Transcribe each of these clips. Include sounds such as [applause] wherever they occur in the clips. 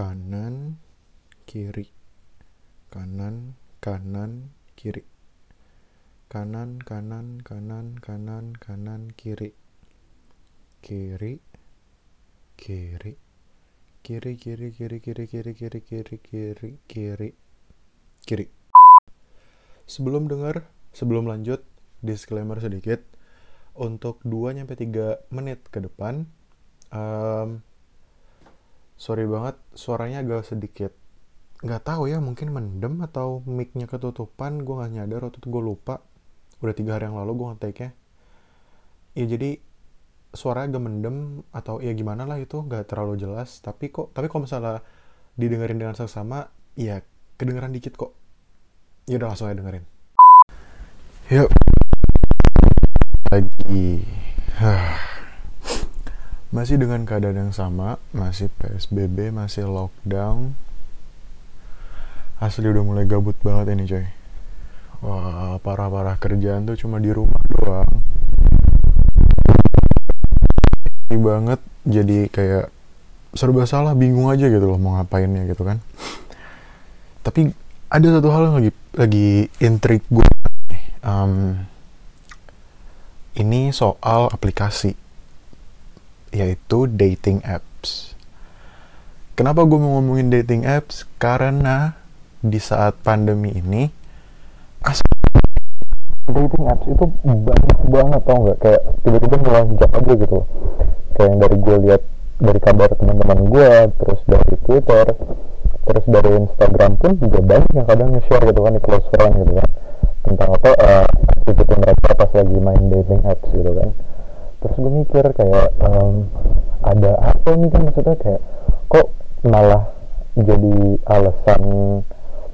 kanan kiri. Kanan kanan kiri. Kanan kanan kanan kanan kanan kiri. Kiri kiri. Kiri kiri kiri kiri kiri kiri kiri kiri kiri kiri. Sebelum dengar sebelum lanjut disclaimer sedikit. Untuk 2 sampai 3 menit ke depan um, sorry banget suaranya agak sedikit. Nggak tahu ya mungkin mendem atau micnya ketutupan gue nggak nyadar waktu itu gue lupa. Udah tiga hari yang lalu gue ngetek nya ya jadi suara agak mendem atau ya gimana lah itu nggak terlalu jelas. Tapi kok tapi kalau misalnya didengerin dengan seksama ya kedengeran dikit kok. Ya udah langsung aja dengerin. Yuk. Lagi [sighs] masih dengan keadaan yang sama masih PSBB masih lockdown. Asli udah mulai gabut banget ini coy. Wah parah-parah kerjaan tuh cuma di rumah doang. Ini banget jadi kayak serba salah bingung aja gitu loh mau ngapainnya gitu kan. Tapi ada satu hal yang lagi lagi intrik gue. Um, ini soal aplikasi yaitu dating apps. Kenapa gue mau ngomongin dating apps? Karena di saat pandemi ini dating apps itu banyak banget tau nggak kayak tiba-tiba melonjak aja gitu kayak yang dari gue lihat dari kabar teman-teman gue terus dari Twitter terus dari Instagram pun juga banyak yang kadang nge-share gitu kan di close friend gitu kan tentang apa uh, aktivitas mereka pas lagi main dating apps gitu kan terus gue mikir kayak um, ada apa nih kan maksudnya kayak kok malah jadi alasan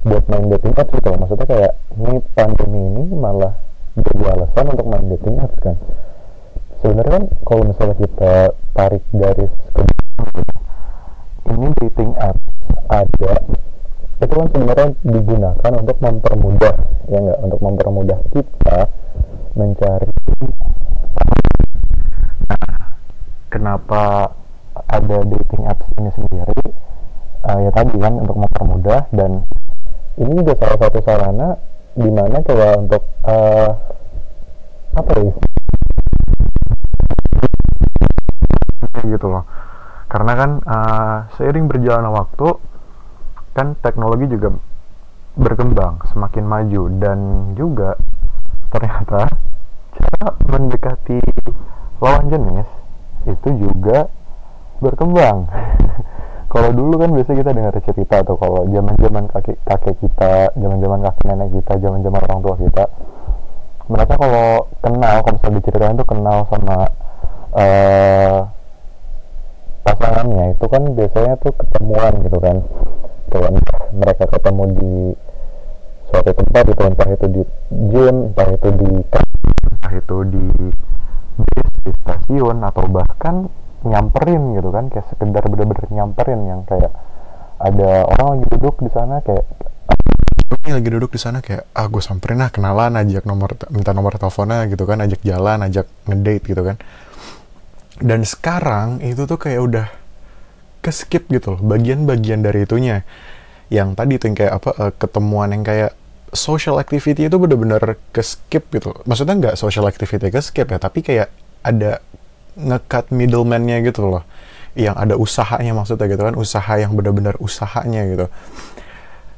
buat main dating apps gitu loh? Maksudnya kayak ini pandemi ini malah jadi alasan untuk main dating apps kan? Sebenarnya kan kalau misalnya kita tarik garis ke ini dating apps ada itu kan sebenarnya digunakan untuk mempermudah ya enggak untuk mempermudah kita mencari kenapa ada dating apps ini sendiri? Uh, ya tadi kan untuk mempermudah dan ini juga salah satu sarana di mana kayak untuk uh, apa ya? Gitu loh. Karena kan uh, seiring berjalannya waktu kan teknologi juga berkembang semakin maju dan juga ternyata cara mendekati lawan jenis itu juga berkembang. [laughs] Kalau dulu kan biasa kita dengar cerita tuh kalau zaman zaman kakek kakek kita zaman zaman kakek nenek kita zaman zaman orang tua kita mereka kalau kenal kalau misalnya diceritain tuh kenal sama uh, pasangannya itu kan biasanya tuh ketemuan gitu kan. Kayak mereka ketemu di suatu tempat itu entah itu di gym entah itu di entah itu di bis di stasiun atau bahkan nyamperin gitu kan kayak sekedar bener-bener nyamperin yang kayak ada orang lagi duduk di sana kayak ini lagi duduk di sana kayak ah gue samperin lah kenalan ajak nomor minta nomor teleponnya gitu kan ajak jalan ajak ngedate gitu kan. Dan sekarang itu tuh kayak udah ke skip gitu loh bagian-bagian dari itunya. Yang tadi tuh yang kayak apa uh, ketemuan yang kayak social activity itu bener-bener ke skip gitu. Maksudnya nggak social activity ke skip ya tapi kayak ada ngecut middleman-nya gitu loh. Yang ada usahanya maksudnya gitu kan usaha yang benar-benar usahanya gitu.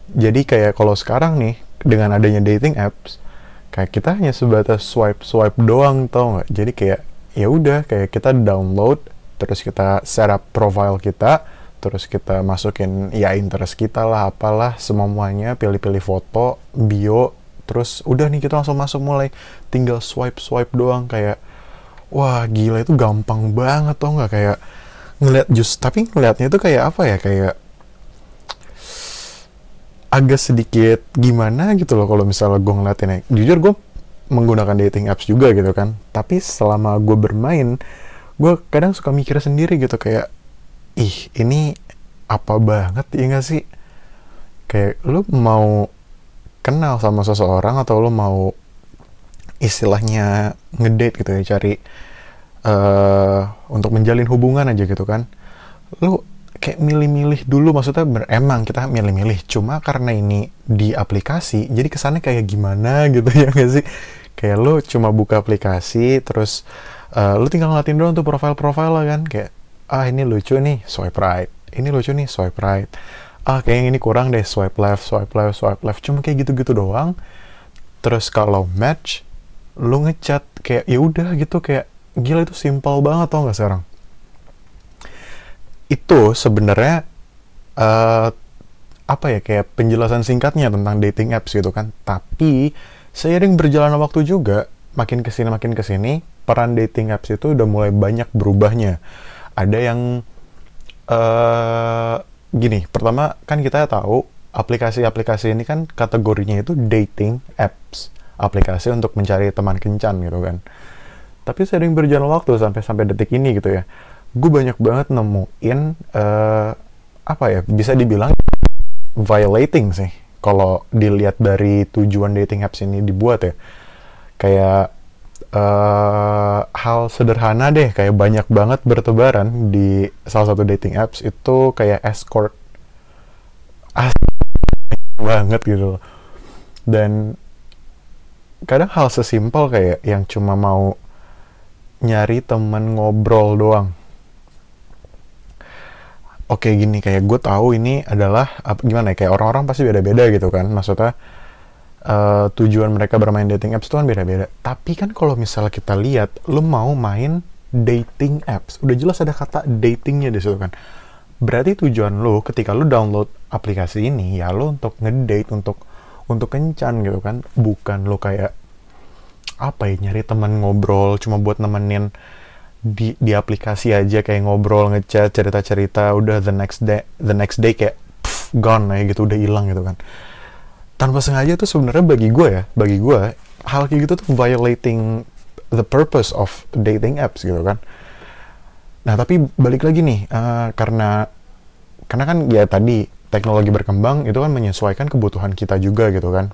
Jadi kayak kalau sekarang nih dengan adanya dating apps kayak kita hanya sebatas swipe swipe doang tau nggak? Jadi kayak ya udah kayak kita download terus kita setup profile kita terus kita masukin ya interest kita lah apalah semuanya pilih-pilih foto bio terus udah nih kita langsung masuk mulai. Tinggal swipe swipe doang kayak wah gila itu gampang banget tau nggak? Kayak ngeliat just tapi ngeliatnya itu kayak apa ya? Kayak agak sedikit gimana gitu loh kalau misalnya gue ngeliatin jujur gue menggunakan dating apps juga gitu kan. Tapi selama gue bermain gue kadang suka mikir sendiri gitu kayak ih ini apa banget ya gak sih? Kayak lu mau kenal sama seseorang atau lu mau istilahnya ngedate gitu ya cari uh, untuk menjalin hubungan aja gitu kan. Lu kayak milih-milih dulu maksudnya ber- emang kita milih-milih cuma karena ini di aplikasi jadi kesannya kayak gimana [laughs] gitu ya gak sih? Kayak lo cuma buka aplikasi terus uh, lo tinggal ngeliatin doang tuh profile-profile lah kan kayak ah ini lucu nih swipe right. Ini lucu nih swipe right. Ah kayak ini kurang deh swipe left swipe left swipe left. Cuma kayak gitu-gitu doang. Terus kalau match lo ngechat kayak ya udah gitu kayak gila itu simpel banget tau gak sekarang? Itu sebenarnya uh, apa ya kayak penjelasan singkatnya tentang dating apps gitu kan. Tapi seiring berjalannya waktu juga makin ke sini makin ke sini peran dating apps itu udah mulai banyak berubahnya ada yang uh, gini pertama kan kita tahu aplikasi-aplikasi ini kan kategorinya itu dating apps. Aplikasi untuk mencari teman kencan gitu kan. Tapi sering berjalan waktu sampai sampai detik ini gitu ya. Gue banyak banget nemuin uh, apa ya bisa dibilang violating sih kalau dilihat dari tujuan dating apps ini dibuat ya. Kayak uh, hal sederhana deh kayak banyak banget bertebaran di salah satu dating apps itu kayak escort. Asli banget gitu dan kadang hal sesimpel kayak yang cuma mau nyari temen ngobrol doang. Oke gini kayak gue tahu ini adalah gimana ya kayak orang-orang pasti beda-beda gitu kan. Maksudnya uh, tujuan mereka bermain dating apps itu kan beda-beda. Tapi kan kalau misalnya kita lihat lo mau main dating apps udah jelas ada kata datingnya di situ kan. Berarti tujuan lo ketika lo download aplikasi ini ya lo untuk ngedate untuk untuk kencan gitu kan. Bukan lo kayak apa ya nyari teman ngobrol cuma buat nemenin di di aplikasi aja kayak ngobrol ngechat cerita cerita udah the next day the next day kayak pff, gone ya gitu udah hilang gitu kan tanpa sengaja tuh sebenarnya bagi gue ya bagi gue hal kayak gitu tuh violating the purpose of dating apps gitu kan. Nah tapi balik lagi nih uh, karena karena kan ya tadi teknologi berkembang itu kan menyesuaikan kebutuhan kita juga gitu kan.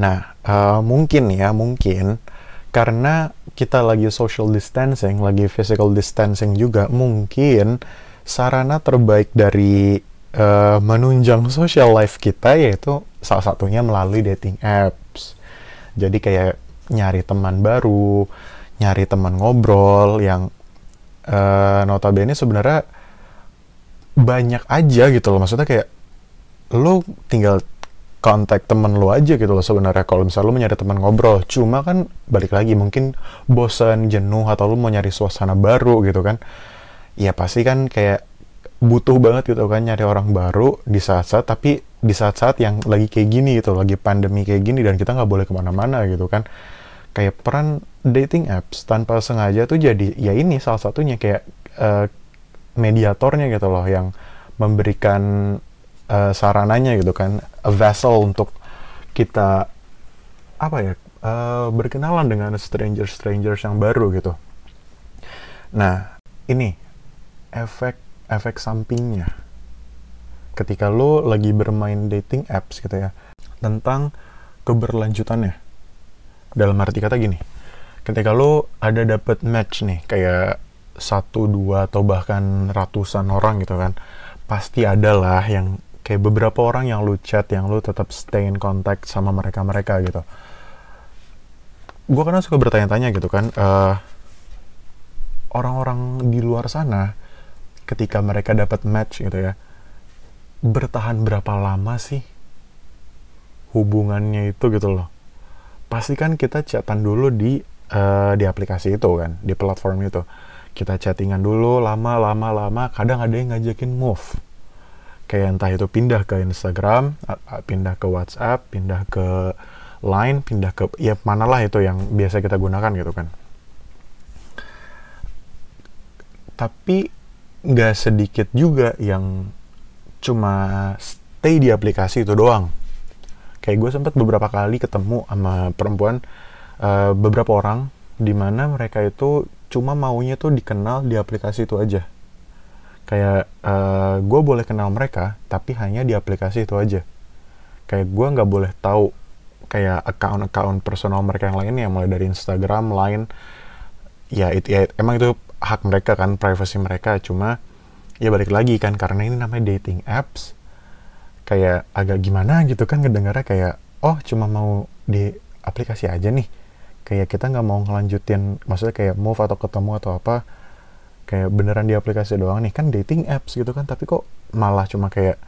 Nah uh, mungkin ya mungkin karena kita lagi social distancing, lagi physical distancing juga, mungkin sarana terbaik dari uh, menunjang social life kita yaitu salah satunya melalui dating apps. Jadi kayak nyari teman baru, nyari teman ngobrol yang uh, notabene sebenarnya banyak aja gitu loh. Maksudnya kayak lo tinggal kontak temen lo aja gitu loh sebenarnya kalau misalnya lo mau nyari teman ngobrol cuma kan balik lagi mungkin bosan jenuh atau lo mau nyari suasana baru gitu kan ya pasti kan kayak butuh banget gitu kan nyari orang baru di saat-saat tapi di saat-saat yang lagi kayak gini gitu lagi pandemi kayak gini dan kita nggak boleh ke mana-mana gitu kan. Kayak peran dating apps tanpa sengaja tuh jadi ya ini salah satunya kayak uh, mediatornya gitu loh yang memberikan uh, sarananya gitu kan. A vessel untuk kita apa ya uh, berkenalan dengan stranger strangers yang baru gitu. Nah ini efek efek sampingnya. Ketika lo lagi bermain dating apps gitu ya tentang keberlanjutannya. Dalam arti kata gini ketika lo ada dapet match nih kayak satu dua atau bahkan ratusan orang gitu kan pasti ada lah yang kayak beberapa orang yang lu chat yang lu tetap stay in contact sama mereka mereka gitu. Gue kadang suka bertanya-tanya gitu kan eh, orang-orang di luar sana ketika mereka dapat match gitu ya bertahan berapa lama sih hubungannya itu gitu loh? Pasti kan kita chatan dulu di uh, di aplikasi itu kan di platform itu. Kita chattingan dulu lama lama lama kadang ada yang ngajakin move. Kayak entah itu pindah ke Instagram, pindah ke WhatsApp, pindah ke Line, pindah ke ya manalah itu yang biasa kita gunakan gitu kan. Tapi nggak sedikit juga yang cuma stay di aplikasi itu doang. Kayak gue sempat beberapa kali ketemu sama perempuan, uh, beberapa orang, di mana mereka itu cuma maunya tuh dikenal di aplikasi itu aja. Kayak uh, eh, gue boleh kenal mereka tapi hanya di aplikasi itu aja. Kayak gue nggak boleh tahu kayak account-account personal mereka yang lainnya mulai dari Instagram, Line. Ya itu ya emang itu hak mereka kan privasi mereka. Cuma ya balik lagi kan karena ini namanya dating apps kayak agak gimana gitu kan ngedengarnya kayak oh cuma mau di aplikasi aja nih. Kayak kita nggak mau ngelanjutin maksudnya kayak move atau ketemu atau apa kayak beneran di aplikasi doang nih. Kan dating apps gitu kan tapi kok malah cuma kayak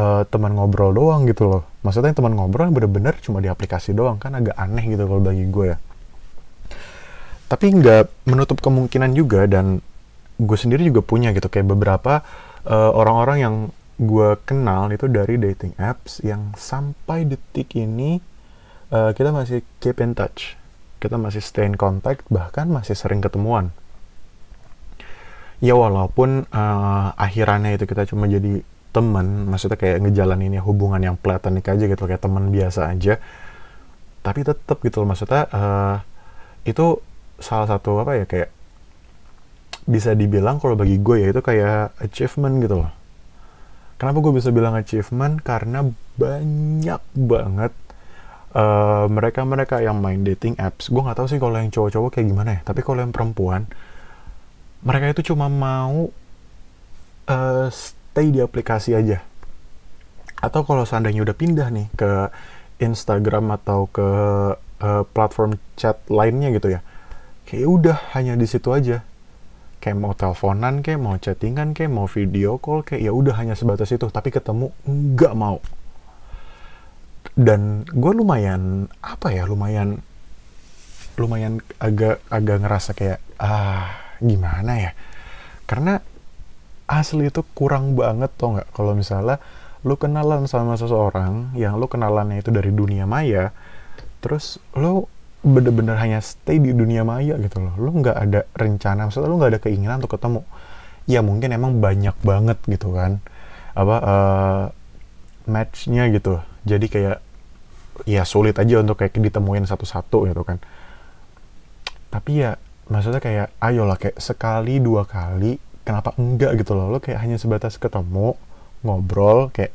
uh, teman ngobrol doang gitu loh. Maksudnya teman ngobrol bener-bener cuma di aplikasi doang kan agak aneh gitu kalau bagi gue ya tapi nggak menutup kemungkinan juga dan gue sendiri juga punya gitu. Kayak beberapa eh, orang-orang uh, yang gue kenal itu dari dating apps yang sampai detik ini uh, kita masih keep in touch. Kita masih stay in contact bahkan masih sering ketemuan. Ya walaupun uh, akhirannya itu kita cuma jadi temen maksudnya kayak ngejalanin ya hubungan yang platonik aja gitu kayak teman biasa aja tapi tetap gitu loh. Maksudnya uh, itu salah satu apa ya kayak bisa dibilang kalau bagi gue ya itu kayak achievement gitu loh. Kenapa gue bisa bilang achievement? Karena banyak banget mereka mereka-mereka yang main dating apps. Gue nggak tahu sih kalau yang cowok-cowok kayak gimana ya. Tapi kalau yang perempuan, mereka itu cuma mau uh, stay di aplikasi aja. Atau kalau seandainya udah pindah nih ke Instagram atau ke uh, platform chat lainnya gitu ya kayak udah hanya di situ aja. Kayak mau teleponan kayak mau chattingan kayak mau video call kayak ya udah hanya sebatas itu. Tapi ketemu nggak mau. Dan gue lumayan apa ya lumayan lumayan agak agak ngerasa kayak ah gimana ya? Karena asli itu kurang banget tau nggak? Kalau misalnya lu kenalan sama seseorang yang lu kenalannya itu dari dunia maya terus lu bener-bener hanya stay di dunia maya gitu loh. Lo nggak ada rencana maksudnya lo nggak ada keinginan untuk ketemu. Ya mungkin emang banyak banget gitu kan. Apa uh, matchnya gitu. Jadi kayak ya sulit aja untuk kayak ditemuin satu-satu gitu kan. Tapi ya maksudnya kayak ayolah kayak sekali dua kali kenapa enggak gitu loh. Lo kayak hanya sebatas ketemu ngobrol kayak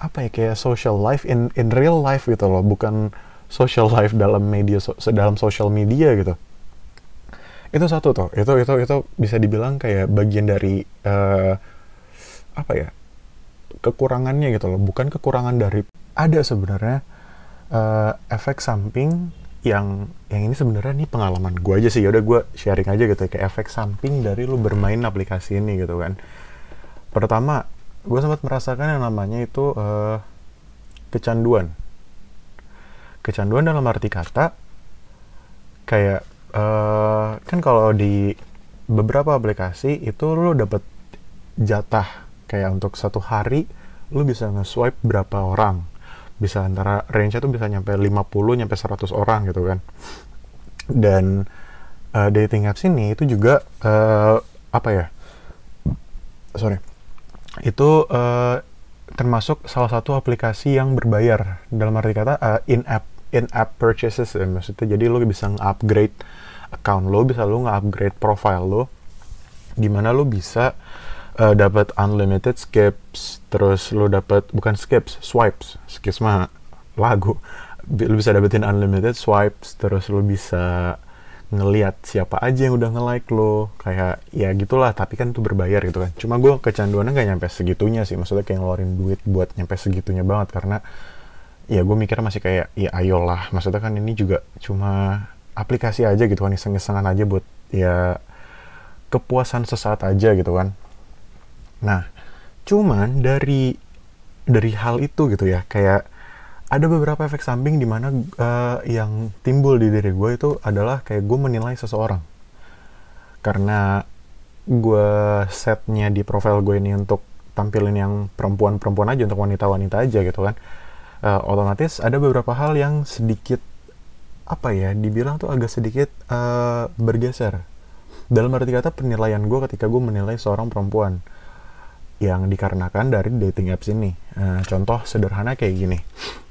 apa ya kayak social life in in real life gitu loh. Bukan social life dalam media so, dalam social media gitu. Itu satu tuh itu itu itu bisa dibilang kayak bagian dari uh, apa ya kekurangannya gitu loh. Bukan kekurangan dari ada sebenarnya uh, efek samping yang yang ini sebenarnya nih pengalaman gue aja sih. Ya udah gue sharing aja gitu kayak efek samping dari lu bermain aplikasi ini gitu kan. Pertama gue sempat merasakan yang namanya itu uh, kecanduan kecanduan dalam arti kata kayak uh, kan kalau di beberapa aplikasi itu lo dapat jatah kayak untuk satu hari lo bisa nge-swipe berapa orang. Bisa antara range itu bisa nyampe 50 nyampe 100 orang gitu kan. Dan uh, dating apps ini itu juga uh, apa ya? Sorry. Itu uh, termasuk salah satu aplikasi yang berbayar. Dalam arti kata uh, in-app in-app purchases ya maksudnya. Jadi lo bisa nge-upgrade account lo bisa lo nge-upgrade profile lo di mana lo bisa uh, dapat unlimited skips terus lo dapat bukan skips swipes. Skips mah lagu. Lo bisa dapetin unlimited swipes terus lo bisa ngeliat siapa aja yang udah nge-like lo. Kayak ya gitulah tapi kan itu berbayar gitu kan. Cuma gue kecanduannya gak nyampe segitunya sih. Maksudnya kayak ngeluarin duit buat nyampe segitunya banget. Karena ya gue mikirnya masih kayak ya ayolah. Maksudnya kan ini juga cuma aplikasi aja gitu kan. Iseng-isengan aja buat ya kepuasan sesaat aja gitu kan. Nah cuman dari dari hal itu gitu ya. Kayak ada beberapa efek samping di mana uh, yang timbul di diri gue itu adalah kayak gue menilai seseorang. Karena gue setnya di profile gue ini untuk tampilin yang perempuan-perempuan aja untuk wanita-wanita aja gitu kan. Uh, otomatis ada beberapa hal yang sedikit apa ya dibilang tuh agak sedikit uh, bergeser. Dalam arti kata penilaian gue ketika gue menilai seorang perempuan yang dikarenakan dari dating apps ini. Nah, contoh sederhana kayak gini.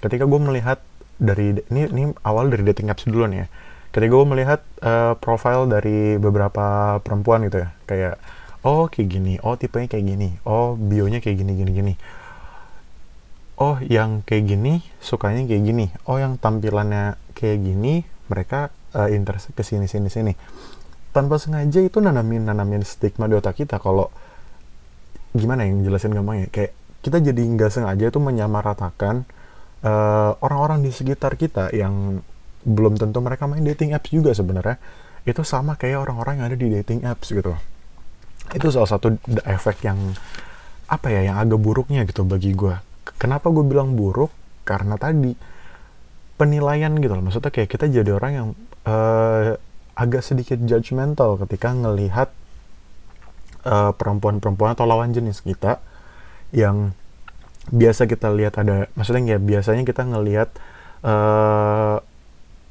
Ketika gue melihat dari ini ini awal dari dating apps dulu nih ya. Ketika gue melihat uh, profile dari beberapa perempuan gitu ya, kayak oh kayak gini, oh tipenya kayak gini, oh bionya kayak gini gini gini. Oh yang kayak gini sukanya kayak gini, oh yang tampilannya kayak gini mereka uh, interest ke sini sini sini. tanpa sengaja itu nanamin nanamin stigma di otak kita kalau gimana yang jelasin gampangnya? Kayak kita jadi nggak sengaja itu menyamaratakan uh, orang-orang di sekitar kita yang belum tentu mereka main dating apps juga sebenarnya. Itu sama kayak orang-orang yang ada di dating apps gitu. Itu salah satu efek yang apa ya yang agak buruknya gitu bagi gue kenapa gue bilang buruk? Karena tadi penilaian gitu loh. Maksudnya kayak kita jadi orang yang uh, agak sedikit judgmental ketika ngelihat uh, perempuan-perempuan atau lawan jenis kita yang biasa kita lihat ada maksudnya ya biasanya kita ngelihat uh,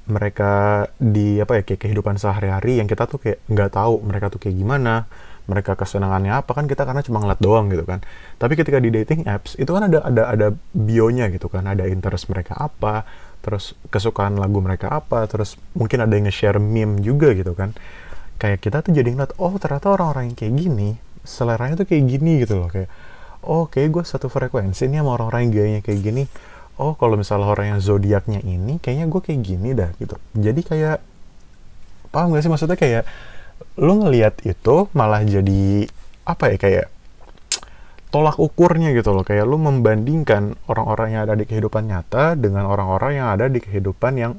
mereka di apa ya kayak kehidupan sehari-hari yang kita tuh kayak nggak tahu mereka tuh kayak gimana mereka kesenangannya apa kan kita karena cuma ngeliat doang gitu kan. Tapi ketika di dating apps itu kan ada ada ada bionya gitu kan ada interest mereka apa terus kesukaan lagu mereka apa terus mungkin ada yang nge-share meme juga gitu kan kayak kita tuh jadi ngeliat oh ternyata orang-orang yang kayak gini seleranya tuh kayak gini gitu loh kayak oh kayak gue satu frekuensi nih sama orang-orang yang gayanya kayak gini. Oh kalau misalnya orang yang zodiaknya ini kayaknya gue kayak gini dah gitu. Jadi kayak paham gak sih maksudnya? Kayak lu ngelihat itu malah jadi apa ya kayak tolak ukurnya gitu loh. Kayak lu membandingkan orang-orang yang ada di kehidupan nyata dengan orang-orang yang ada di kehidupan yang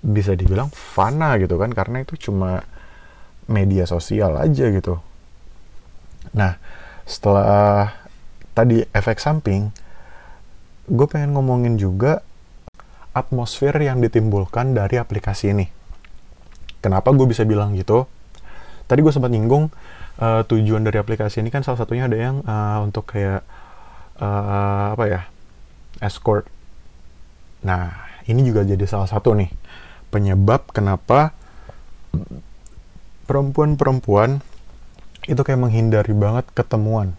bisa dibilang fana gitu kan. Karena itu cuma media sosial aja gitu nah setelah tadi efek samping gue pengen ngomongin juga atmosfer yang ditimbulkan dari aplikasi ini. Kenapa gue bisa bilang gitu? Tadi gue sempat nyinggung uh, tujuan dari aplikasi ini kan salah satunya ada yang uh, untuk kayak uh, apa ya escort. Nah ini juga jadi salah satu nih penyebab kenapa perempuan-perempuan itu kayak menghindari banget ketemuan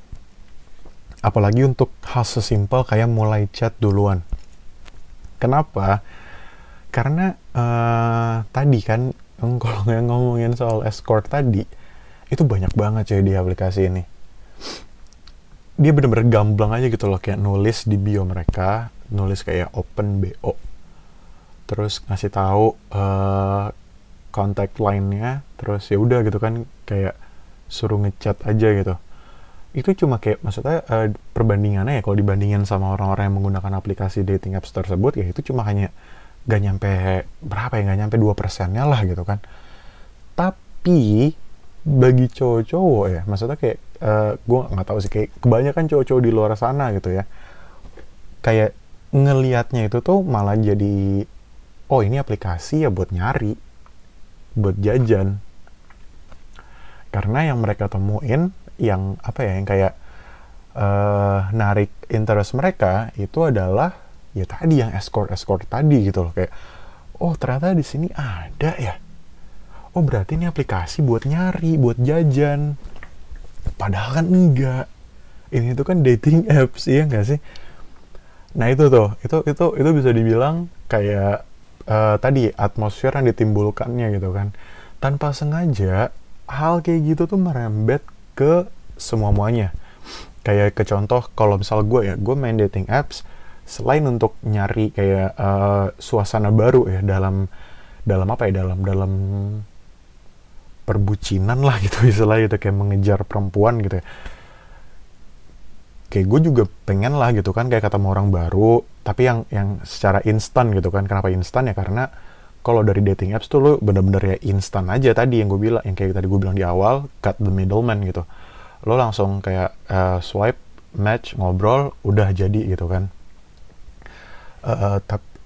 Apalagi untuk hal sesimpel kayak mulai chat duluan. Kenapa? Karena uh, tadi kan kalau ngomongin soal escort tadi, itu banyak banget coy di aplikasi ini. Dia bener-bener gamblang aja gitu loh, kayak nulis di bio mereka, nulis kayak open BO. Terus ngasih tahu uh, kontak line-nya, terus ya udah gitu kan kayak suruh ngechat aja gitu. Itu cuma kayak maksudnya uh, perbandingannya ya kalau dibandingin sama orang-orang yang menggunakan aplikasi dating apps tersebut ya itu cuma hanya gak nyampe berapa ya gak nyampe dua persennya lah gitu kan. Tapi bagi cowok-cowok ya maksudnya kayak uh, eh, gue nggak tahu sih kayak kebanyakan cowok-cowok di luar sana gitu ya kayak ngelihatnya itu tuh malah jadi oh ini aplikasi ya buat nyari buat jajan. Karena yang mereka temuin yang apa ya yang kayak uh, narik interest mereka itu adalah ya tadi yang escort escort tadi gitu loh kayak oh ternyata di sini ada ya? Oh berarti ini aplikasi buat nyari buat jajan. Padahal kan enggak. Ini tuh kan dating apps ya enggak sih? Nah itu tuh itu itu itu bisa dibilang kayak uh, tadi atmosfer yang ditimbulkannya gitu kan. Tanpa sengaja hal kayak gitu tuh merembet ke semua muanya kayak ke contoh kalau misal gue ya gue main dating apps selain untuk nyari kayak uh, suasana baru ya dalam dalam apa ya dalam dalam perbucinan lah gitu [laughs] istilah gitu kayak mengejar perempuan gitu ya. Kayak gue juga pengen lah gitu kan kayak ketemu orang baru tapi yang yang secara instan gitu kan. Kenapa instan? Ya karena kalau dari dating apps tuh lo bener-bener ya instan aja tadi yang gue bilang yang kayak tadi gue bilang di awal cut the middleman gitu. Lo langsung kayak uh, swipe match ngobrol udah jadi gitu kan. Uh,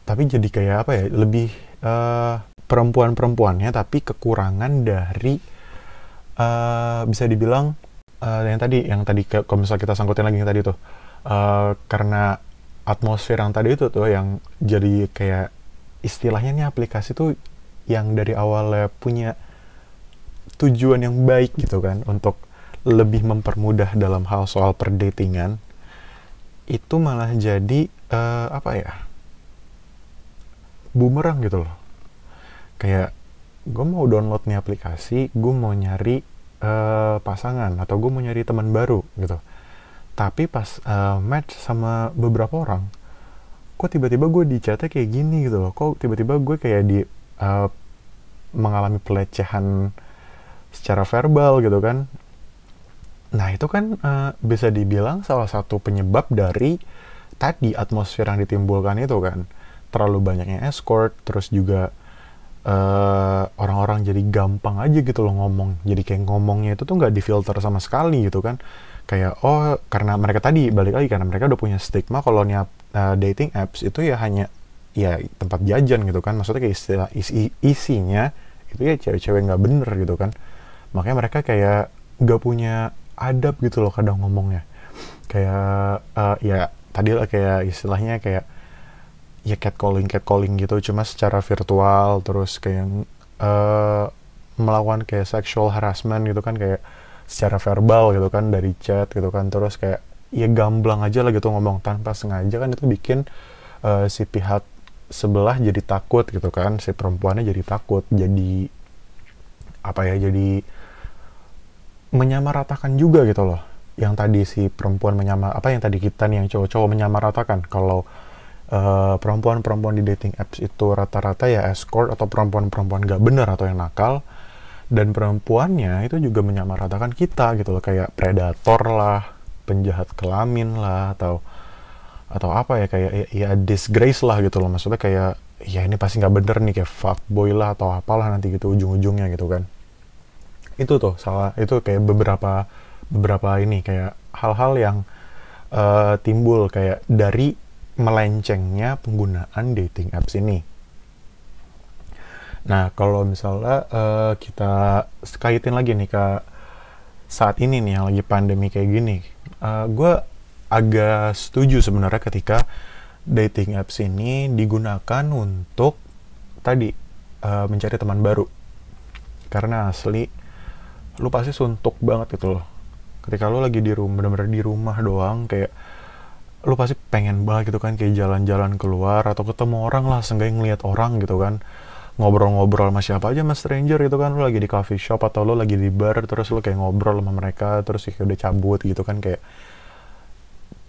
tapi jadi kayak apa ya lebih uh, perempuan-perempuannya tapi kekurangan dari uh, bisa dibilang uh, yang tadi yang tadi kalau misalnya kita sangkutin lagi yang tadi tuh uh, karena atmosfer yang tadi itu tuh yang jadi kayak istilahnya nih aplikasi tuh yang dari awalnya punya tujuan yang baik gitu kan untuk lebih mempermudah dalam hal soal perdatingan itu malah jadi uh, apa ya bumerang gitu loh. Kayak gue mau download nih aplikasi gue mau nyari uh, pasangan atau gue mau nyari teman baru gitu tapi pas uh, match sama beberapa orang kok tiba-tiba gue di chatnya kayak gini gitu loh. Kok tiba-tiba gue kayak di uh, mengalami pelecehan secara verbal gitu kan. Nah itu kan uh, bisa dibilang salah satu penyebab dari tadi atmosfer yang ditimbulkan itu kan. Terlalu banyaknya escort terus juga orang eh, orang-orang jadi gampang aja gitu loh ngomong. Jadi kayak ngomongnya itu tuh nggak difilter sama sekali gitu kan kayak oh karena mereka tadi balik lagi karena mereka udah punya stigma kalau uh, dating apps itu ya hanya ya tempat jajan gitu kan. Maksudnya kayak istilah isi, isinya itu ya cewek-cewek nggak bener gitu kan. Makanya mereka kayak nggak punya adab gitu loh kadang ngomongnya. Kayak uh, ya tadi lah kayak istilahnya kayak ya catcalling catcalling gitu. Cuma secara virtual terus kayak uh, melakukan kayak sexual harassment gitu kan. Kayak secara verbal gitu kan dari chat gitu kan terus kayak ya gamblang aja lah gitu ngomong tanpa sengaja kan itu bikin uh, si pihak sebelah jadi takut gitu kan si perempuannya jadi takut jadi apa ya jadi menyamaratakan juga gitu loh. Yang tadi si perempuan menyamar apa yang tadi kita nih yang cowok-cowok menyamaratakan. Kalau eh, perempuan-perempuan di dating apps itu rata-rata ya escort atau perempuan-perempuan gak bener atau yang nakal dan perempuannya itu juga menyamaratakan kita gitu loh kayak predator lah penjahat kelamin lah atau atau apa ya kayak ya, ya disgrace lah gitu loh maksudnya kayak ya ini pasti nggak bener nih kayak fuckboy lah atau apalah nanti gitu ujung-ujungnya gitu kan itu tuh salah itu kayak beberapa beberapa ini kayak hal-hal yang uh, timbul kayak dari melencengnya penggunaan dating apps ini. Nah, kalau misalnya uh, kita kaitin lagi nih ke saat ini nih yang lagi pandemi kayak gini, uh, eh, gue agak setuju sebenarnya ketika dating apps ini digunakan untuk tadi uh, mencari teman baru. Karena asli lu pasti suntuk banget gitu loh. Ketika lu lagi di rumah, bener-bener di rumah doang kayak lu pasti pengen banget gitu kan kayak jalan-jalan keluar atau ketemu orang lah seenggaknya ngeliat orang gitu kan ngobrol-ngobrol sama siapa aja sama stranger gitu kan. Lu lagi di coffee shop atau lu lagi di bar terus lu kayak ngobrol sama mereka terus kayak udah cabut gitu kan kayak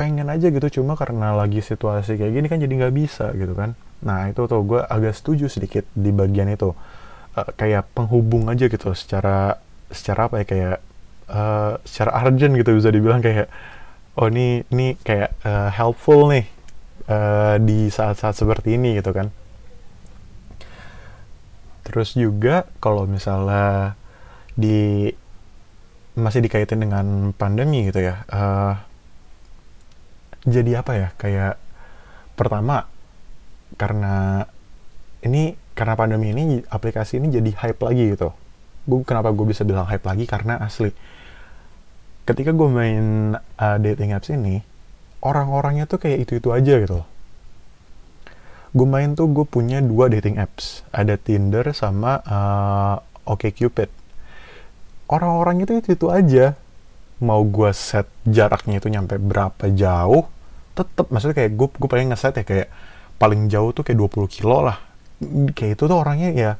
pengen aja gitu. Cuma karena lagi situasi kayak gini kan jadi nggak bisa gitu kan. Nah itu tuh gue agak setuju sedikit di bagian itu. Uh, kayak penghubung aja gitu secara secara apa ya kayak uh, secara urgent gitu bisa dibilang. Kayak oh ini ini kayak uh, helpful nih uh, di saat-saat seperti ini gitu kan terus juga kalau misalnya di masih dikaitin dengan pandemi gitu ya uh, jadi apa ya kayak pertama karena ini karena pandemi ini aplikasi ini jadi hype lagi gitu. Gue kenapa gue bisa bilang hype lagi? Karena asli ketika gue main uh, dating apps ini orang-orangnya tuh kayak itu-itu aja gitu gue main tuh gue punya dua dating apps. Ada Tinder sama uh, OkCupid. Orang-orangnya tuh itu-itu aja. Mau gue set jaraknya itu nyampe berapa jauh tetep. Maksudnya kayak gue gue pengen ngeset ya kayak paling jauh tuh kayak 20 kilo lah. Kayak itu tuh orangnya ya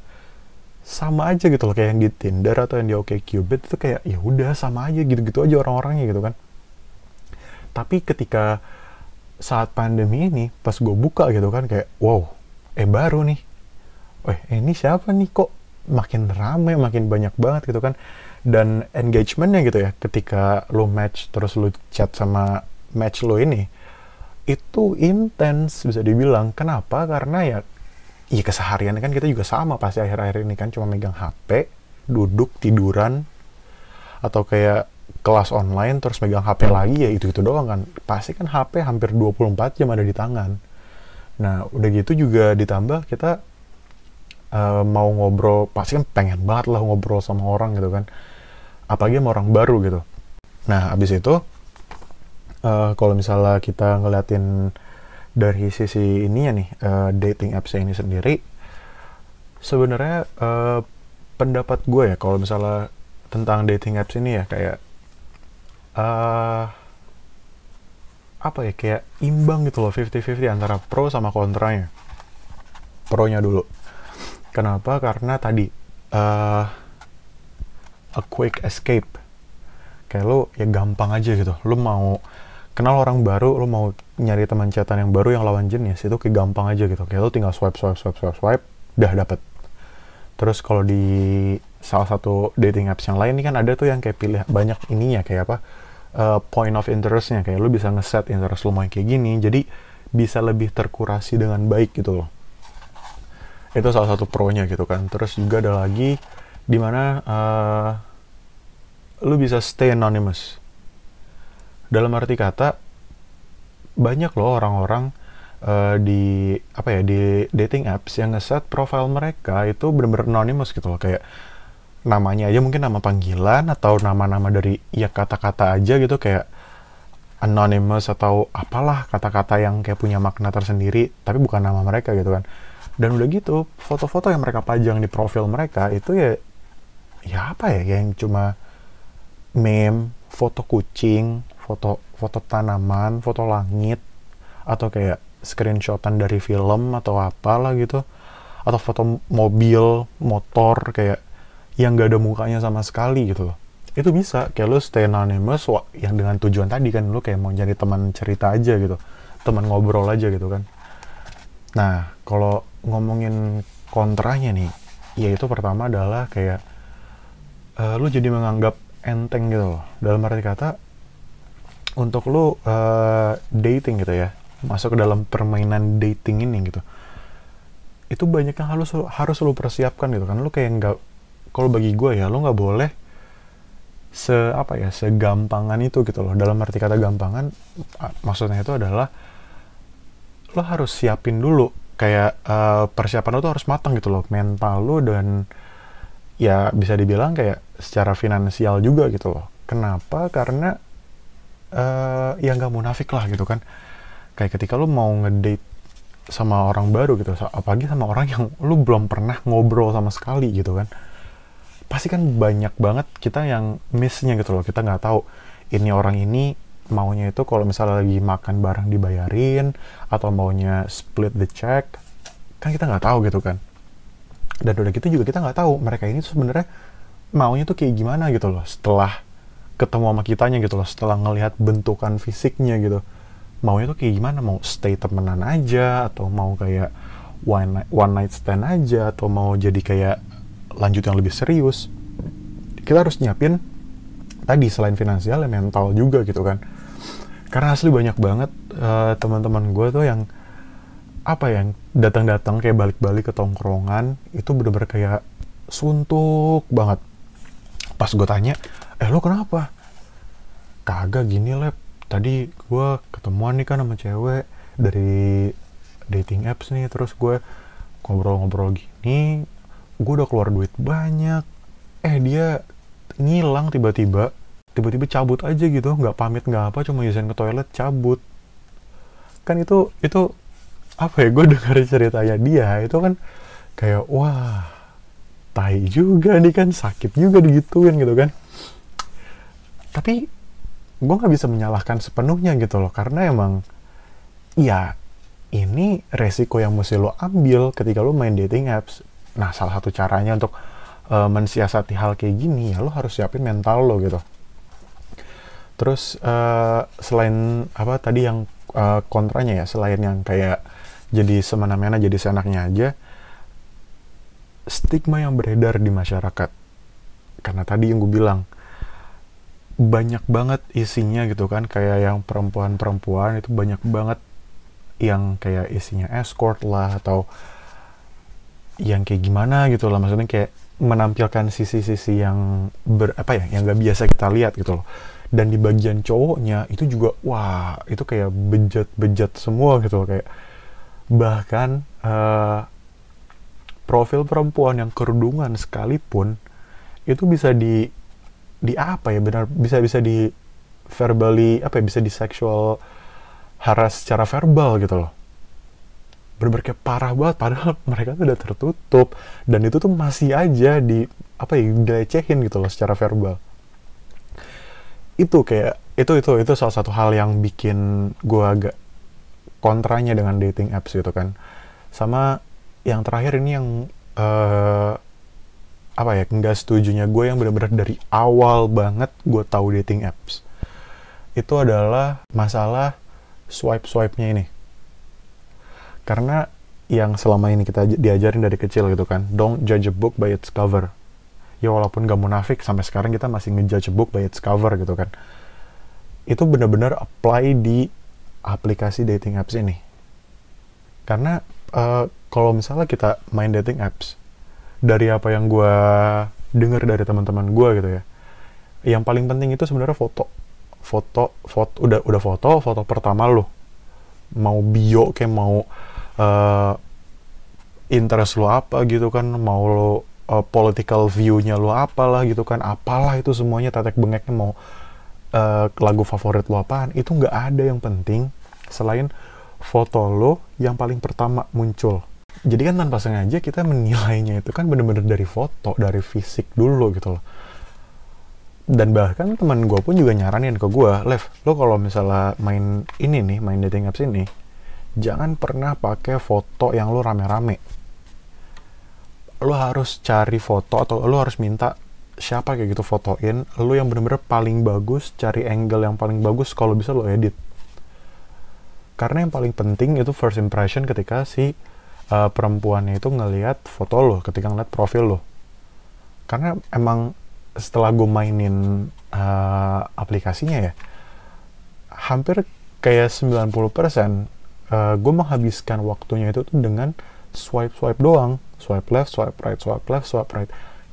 sama aja gitu loh. Kayak yang di Tinder atau yang di OkCupid itu kayak ya udah sama aja gitu-gitu aja orang-orangnya gitu kan. Tapi ketika saat pandemi ini pas gue buka gitu kan kayak wow eh baru nih. Eh ini siapa nih kok makin rame makin banyak banget gitu kan. Dan engagementnya gitu ya ketika lo match terus lo chat sama match lo ini itu intens bisa dibilang. Kenapa? Karena ya iya keseharian kan kita juga sama pasti akhir-akhir ini kan. Cuma megang HP duduk tiduran atau kayak kelas online terus megang HP lagi ya itu itu doang kan. Pasti kan HP hampir 24 jam ada di tangan. Nah udah gitu juga ditambah kita uh, mau ngobrol pasti kan pengen banget lah ngobrol sama orang gitu kan. Apalagi sama orang baru gitu. Nah abis itu uh, kalau misalnya kita ngeliatin dari sisi ininya nih uh, dating apps ini sendiri sebenarnya uh, pendapat gue ya kalau misalnya tentang dating apps ini ya kayak uh, apa ya kayak imbang gitu loh 50-50 antara pro sama kontranya pro-nya dulu. Kenapa? Karena tadi uh, a quick escape. Kayak lo ya gampang aja gitu. Lo mau kenal orang baru lo mau nyari teman chatan yang baru yang lawan jenis itu kayak gampang aja gitu. Kayak lo tinggal swipe swipe swipe swipe swipe udah dapet. Terus kalau di salah satu dating apps yang lain ini kan ada tuh yang kayak pilih banyak ininya kayak apa uh, point of interestnya. Kayak lu bisa ngeset interest lu mau kayak gini jadi bisa lebih terkurasi dengan baik gitu loh. Itu salah satu pro-nya gitu kan. Terus juga ada lagi di mana uh, lu bisa stay anonymous. Dalam arti kata banyak loh orang-orang uh, di apa ya di dating apps yang ngeset profile mereka itu bener-bener anonymous gitu loh. Kayak namanya aja mungkin nama panggilan atau nama-nama dari ya kata-kata aja gitu kayak anonymous atau apalah kata-kata yang kayak punya makna tersendiri tapi bukan nama mereka gitu kan. Dan udah gitu foto-foto yang mereka pajang di profil mereka itu ya ya apa ya yang cuma meme foto kucing foto foto tanaman foto langit atau kayak screenshotan dari film atau apalah gitu atau foto mobil motor kayak yang gak ada mukanya sama sekali gitu loh. Itu bisa kayak lu stay anonymous yang dengan tujuan tadi kan lu kayak mau jadi teman cerita aja gitu teman ngobrol aja gitu kan. Nah kalau ngomongin kontranya nih yaitu pertama adalah kayak uh, lu jadi menganggap enteng gitu loh. Dalam arti kata untuk lu uh, dating gitu ya masuk ke dalam permainan dating ini gitu itu banyak yang harus harus lu persiapkan gitu kan. Lu kayak nggak kalau bagi gue ya lo nggak boleh se apa ya segampangan itu gitu loh. Dalam arti kata gampangan maksudnya itu adalah lo harus siapin dulu. Kayak uh, persiapan lo tuh harus matang gitu loh. Mental lo dan ya bisa dibilang kayak secara finansial juga gitu loh. Kenapa? Karena uh, ya nggak munafik lah gitu kan. Kayak ketika lo mau ngedate sama orang baru gitu apalagi sama orang yang lo belum pernah ngobrol sama sekali gitu kan pasti kan banyak banget kita yang missnya gitu loh. Kita nggak tahu ini orang ini maunya itu kalau misalnya lagi makan bareng dibayarin atau maunya split the check kan kita nggak tahu gitu kan. Dan udah gitu juga kita nggak tahu mereka ini sebenarnya maunya tuh kayak gimana gitu loh. Setelah ketemu sama kitanya gitu loh setelah ngelihat bentukan fisiknya gitu maunya tuh kayak gimana? Mau stay temenan aja atau mau kayak one night, one night stand aja atau mau jadi kayak lanjut yang lebih serius kita harus nyiapin tadi selain finansial ya mental juga gitu kan. Karena asli banyak banget uh, teman-teman gue tuh yang apa yang datang-datang kayak balik-balik ke tongkrongan itu bener-bener kayak suntuk banget. Pas gue tanya eh lo kenapa? Kagak gini lep. Tadi gue ketemuan nih kan sama cewek dari dating apps nih terus gue ngobrol-ngobrol gini gue udah keluar duit banyak. Eh dia ngilang tiba-tiba. Tiba-tiba cabut aja gitu. Nggak pamit nggak apa cuma izin ke toilet cabut. Kan itu itu apa ya gue dengar ceritanya dia itu kan kayak wah tai juga nih kan sakit juga digituin gitu kan. Tapi gue nggak bisa menyalahkan sepenuhnya gitu loh karena emang ya ini resiko yang mesti lo ambil ketika lo main dating apps Nah, salah satu caranya untuk uh, mensiasati hal kayak gini ya lo harus siapin mental lo gitu. Terus uh, selain apa tadi yang uh, kontranya ya, selain yang kayak jadi semena-mena jadi seenaknya aja, stigma yang beredar di masyarakat. Karena tadi yang gue bilang banyak banget isinya gitu kan kayak yang perempuan-perempuan itu banyak banget yang kayak isinya escort lah atau yang kayak gimana gitu loh. Maksudnya kayak menampilkan sisi-sisi yang ber apa ya yang gak biasa kita lihat gitu loh. Dan di bagian cowoknya itu juga wah itu kayak bejat-bejat semua gitu loh. Kayak bahkan uh, profil perempuan yang kerudungan sekalipun itu bisa di di apa ya benar bisa bisa di verbally apa ya bisa di sexual haras secara verbal gitu loh kayak parah banget padahal [laughs] mereka tuh udah tertutup. Dan itu tuh masih aja di apa ya dilecehin gitu loh secara verbal. Itu kayak itu itu itu salah satu hal yang bikin gue agak kontranya dengan dating apps gitu kan. Sama yang terakhir ini yang uh, apa ya nggak setujunya gue yang benar-benar dari awal banget gue tahu dating apps. Itu adalah masalah swipe swipe nya ini karena yang selama ini kita diajarin dari kecil gitu kan don't judge a book by its cover. Ya walaupun gak munafik sampai sekarang kita masih ngejudge a book by its cover gitu kan. Itu benar-benar apply di aplikasi dating apps ini. Karena uh, kalau misalnya kita main dating apps dari apa yang gue dengar dari teman-teman gue gitu ya yang paling penting itu sebenarnya foto. Foto foto udah udah foto foto pertama lo mau bio kayak mau uh, interest lo apa gitu kan mau lo uh, political view-nya lo apalah gitu kan apalah itu semuanya tetek bengeknya mau uh, lagu favorit lo apaan itu nggak ada yang penting selain foto lo yang paling pertama muncul. Jadi kan tanpa sengaja kita menilainya itu kan bener-bener dari foto dari fisik dulu gitu loh. Dan bahkan teman gue pun juga nyaranin ke gue, Lev, lo kalau misalnya main ini nih, main dating apps ini, jangan pernah pakai foto yang lo rame-rame. Lo harus cari foto atau lo harus minta siapa kayak gitu fotoin, lo yang bener-bener paling bagus, cari angle yang paling bagus, kalau bisa lo edit. Karena yang paling penting itu first impression ketika si uh, perempuannya itu ngelihat foto lo, ketika ngeliat profil lo. Karena emang setelah gue mainin uh, aplikasinya ya hampir kayak 90% uh, gue menghabiskan waktunya itu tuh dengan swipe swipe doang. Swipe left swipe right swipe left swipe right.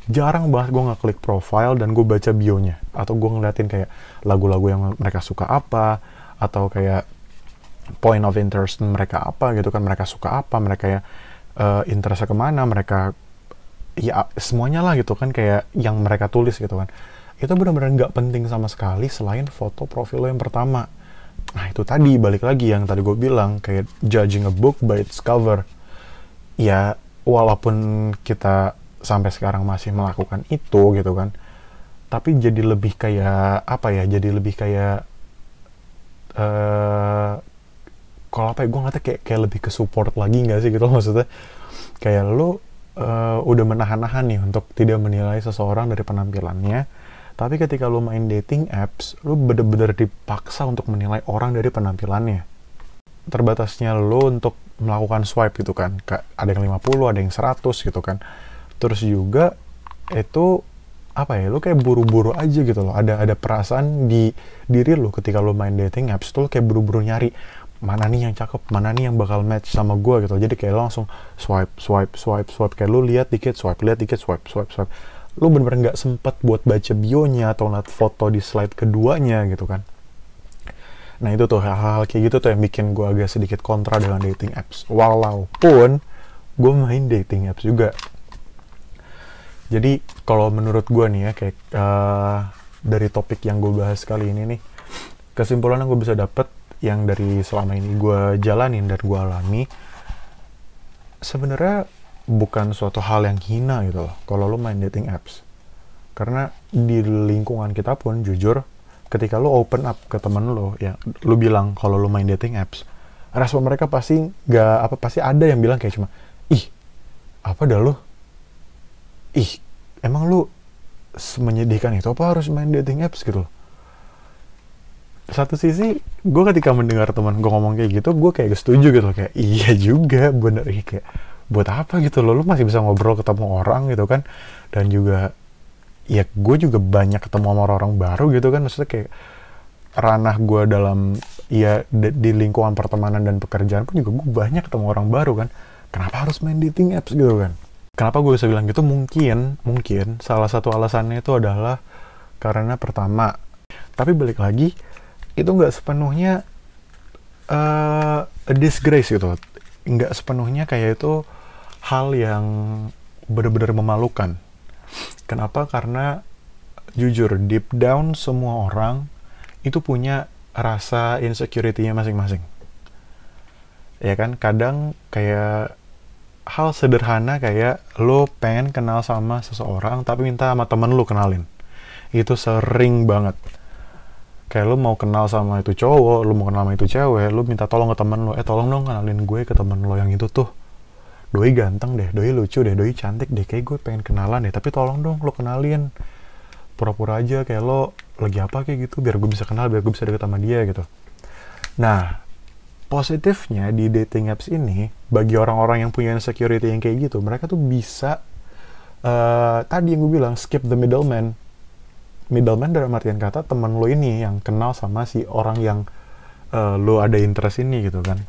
Jarang banget gue nggak klik profile dan gue baca bionya. Atau gue ngeliatin kayak lagu-lagu yang mereka suka apa atau kayak point of interest mereka apa gitu kan. Mereka suka apa mereka ya uh, interestnya ke mana mereka ya semuanya lah gitu kan kayak yang mereka tulis gitu kan. Itu benar-benar nggak penting sama sekali selain foto profil lo yang pertama nah itu tadi balik lagi yang tadi gue bilang kayak judging a book by its cover ya walaupun kita sampai sekarang masih melakukan itu gitu kan tapi jadi lebih kayak apa ya jadi lebih kayak uh, kalau apa ya gue ngerti kayak kayak lebih ke support lagi nggak sih gitu [laughs] maksudnya kayak lo uh, udah menahan-nahan nih untuk tidak menilai seseorang dari penampilannya. Tapi ketika lo main dating apps, lo bener-bener dipaksa untuk menilai orang dari penampilannya. Terbatasnya lo untuk melakukan swipe gitu kan. Ada yang 50, ada yang 100 gitu kan. Terus juga itu apa ya lo kayak buru-buru aja gitu loh ada ada perasaan di diri lo ketika lo main dating apps tuh kayak buru-buru nyari mana nih yang cakep, mana nih yang bakal match sama gue gitu. Jadi kayak langsung swipe, swipe, swipe, swipe. Kayak lu lihat dikit, swipe, lihat dikit, swipe, swipe, swipe. Lu bener-bener nggak sempet buat baca bionya atau lihat foto di slide keduanya gitu kan. Nah itu tuh hal-hal kayak gitu tuh yang bikin gue agak sedikit kontra dengan dating apps. Walaupun gue main dating apps juga. Jadi kalau menurut gue nih ya kayak uh, dari topik yang gue bahas kali ini nih, kesimpulan yang gue bisa dapet yang dari selama ini gue jalanin dan gue alami sebenarnya bukan suatu hal yang hina gitu loh kalau lo main dating apps. Karena di lingkungan kita pun jujur ketika lo open up ke temen lo ya lo bilang kalau lo main dating apps respon mereka pasti nggak apa pasti ada yang bilang kayak cuma ih apa dah lo ih emang lo menyedihkan itu apa harus main dating apps? Gitu loh. Satu sisi gue ketika mendengar teman gue ngomong kayak gitu gue kayak setuju gitu kayak iya juga bener. Kayak buat apa gitu loh? Lu masih bisa ngobrol ketemu orang gitu kan. Dan juga ya gue juga banyak ketemu sama orang-orang baru gitu kan. Maksudnya kayak ranah gue dalam ya di lingkungan pertemanan dan pekerjaan pun juga gue banyak ketemu orang baru kan. Kenapa harus main dating apps gitu kan? Kenapa gue bisa bilang gitu? Mungkin mungkin salah satu alasannya itu adalah karena pertama tapi balik lagi itu nggak sepenuhnya uh, a disgrace gitu. Nggak sepenuhnya kayak itu hal yang benar-benar memalukan. Kenapa? Karena jujur deep down semua orang itu punya rasa insecurity-nya masing-masing. Ya kan? Kadang kayak hal sederhana kayak lo pengen kenal sama seseorang tapi minta sama temen lo kenalin. Itu sering banget. Kayak lu mau kenal sama itu cowok, lu mau kenal sama itu cewek, lu minta tolong ke temen lu, eh tolong dong kenalin gue ke temen lo yang itu tuh. Doi ganteng deh, doi lucu deh, doi cantik deh, kayak gue pengen kenalan deh, tapi tolong dong lo kenalin. Pura-pura aja kayak lo lagi apa kayak gitu, biar gue bisa kenal, biar gue bisa deket sama dia gitu. Nah, positifnya di dating apps ini bagi orang-orang yang punya insecurity yang kayak gitu mereka tuh bisa uh, tadi yang gue bilang skip the middleman middleman dalam artian kata teman lo ini yang kenal sama si orang yang uh, lo ada interest ini gitu kan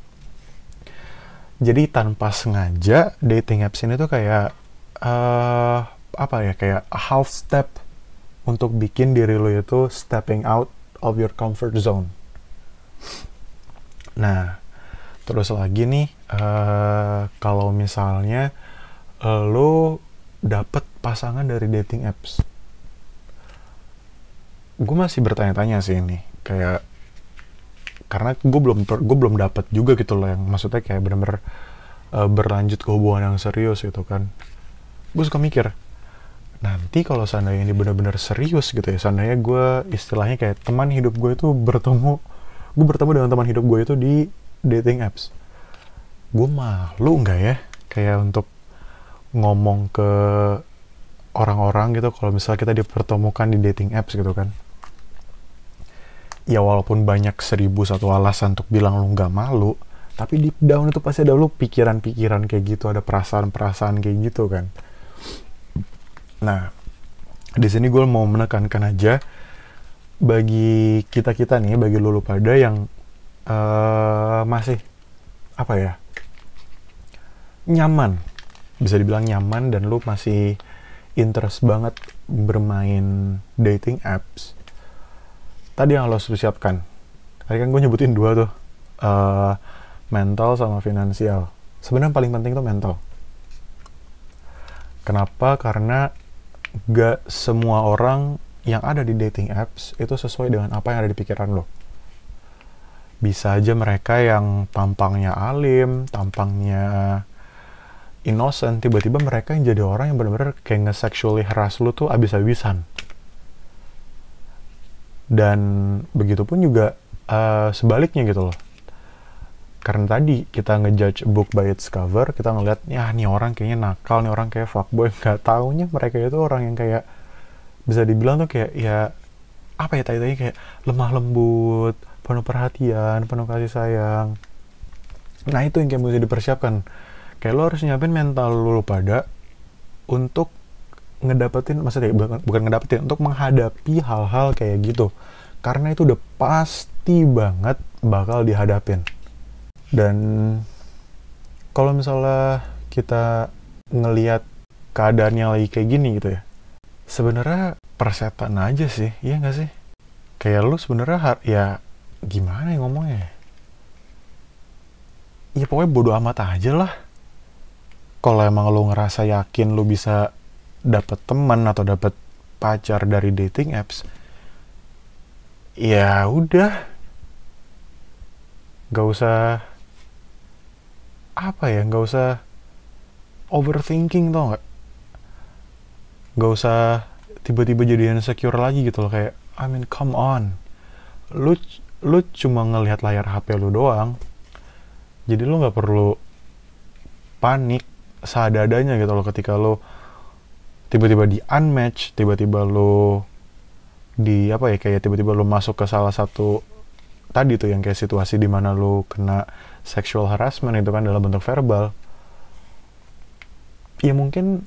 jadi tanpa sengaja dating apps ini tuh kayak uh, apa ya kayak half step untuk bikin diri lo itu stepping out of your comfort zone. Nah, terus lagi nih, uh, kalau misalnya uh, lo dapet pasangan dari dating apps, gue masih bertanya-tanya sih ini, kayak karena gue belum gue belum dapet juga gitu loh yang maksudnya kayak bener-bener uh, berlanjut ke hubungan yang serius gitu kan. Gue suka mikir, nanti kalau seandainya ini bener-bener serius gitu ya, seandainya gue istilahnya kayak teman hidup gue itu bertemu gue bertemu dengan teman hidup gue itu di dating apps gue malu nggak ya kayak untuk ngomong ke orang-orang gitu kalau misalnya kita dipertemukan di dating apps gitu kan ya walaupun banyak seribu satu alasan untuk bilang lu nggak malu tapi di down itu pasti ada lu pikiran-pikiran kayak gitu ada perasaan-perasaan kayak gitu kan. Nah di sini gue mau menekankan aja bagi kita kita nih bagi lulu pada yang uh, masih apa ya nyaman. Bisa dibilang nyaman dan lu masih interest banget bermain dating apps tadi yang lo siapkan tadi kan gue nyebutin dua tuh. Uh, mental sama finansial. Sebenarnya paling penting tuh mental. Kenapa? Karena gak semua orang yang ada di dating apps itu sesuai dengan apa yang ada di pikiran lo. Bisa aja mereka yang tampangnya alim, tampangnya innocent, tiba-tiba mereka yang jadi orang yang benar-benar kayak nge-sexually harass lo tuh abis-abisan. Dan begitu pun juga uh, sebaliknya gitu loh. Karena tadi kita ngejudge book by its cover, kita ngeliat, ya nih orang kayaknya nakal, nih orang kayak fuckboy. [laughs] Gak taunya mereka itu orang yang kayak bisa dibilang tuh kayak ya apa ya tadi kayak lemah lembut penuh perhatian penuh kasih sayang nah itu yang kayak mesti dipersiapkan kayak lo harus nyiapin mental lo pada untuk ngedapetin maksudnya bukan, bukan ngedapetin untuk menghadapi hal-hal kayak gitu. Karena itu udah pasti banget bakal dihadapin. Dan kalau misalnya kita ngelihat keadaan yang lagi kayak gini gitu ya sebenarnya persetan aja sih iya nggak sih? Kayak lu sebenarnya ya gimana ya ngomongnya? Ya pokoknya bodoh amat aja lah. Kalau emang lu ngerasa yakin lu bisa dapet teman atau dapet pacar dari dating apps ya udah. Nggak usah apa ya nggak usah overthinking tau nggak? Gak usah tiba-tiba jadi insecure lagi gitu loh kayak I mean come on. Lu lu cuma ngelihat layar HP lu doang jadi lu nggak perlu panik seadadanya gitu loh ketika lu tiba-tiba di unmatch tiba-tiba lu di apa ya kayak tiba-tiba lu masuk ke salah satu tadi tuh yang kayak situasi di mana lu kena sexual harassment itu kan dalam bentuk verbal ya mungkin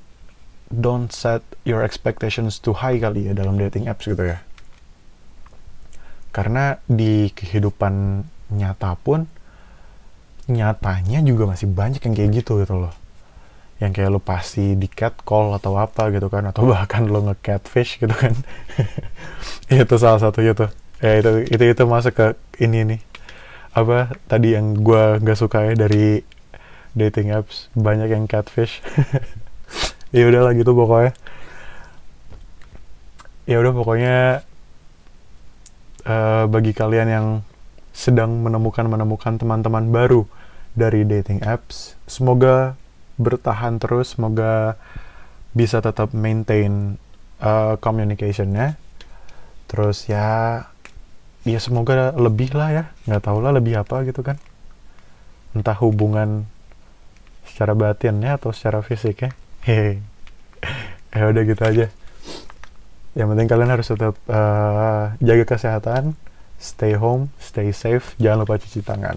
don't set your expectations too high kali ya dalam dating apps gitu ya. Karena di kehidupan nyata pun nyatanya juga masih banyak yang kayak gitu gitu loh. Yang kayak lo pasti di catcall atau apa gitu kan atau [laughs] bahkan lo nge-catfish gitu kan. [laughs] itu salah satu itu. Ya itu itu itu masuk ke ini nih. Apa tadi yang gue nggak suka ya dari dating apps banyak yang catfish. [laughs] ya udahlah gitu pokoknya ya udah pokoknya uh, bagi kalian yang sedang menemukan menemukan teman-teman baru dari dating apps semoga bertahan terus semoga bisa tetap maintain uh, communicationnya. Terus ya ya semoga lebih lah ya nggak tahu lah lebih apa gitu kan. Entah hubungan secara batinnya atau secara fisik ya hehe. [laughs] Ya udah gitu aja. Yang penting kalian harus tetap uh, jaga kesehatan stay home stay safe jangan lupa cuci tangan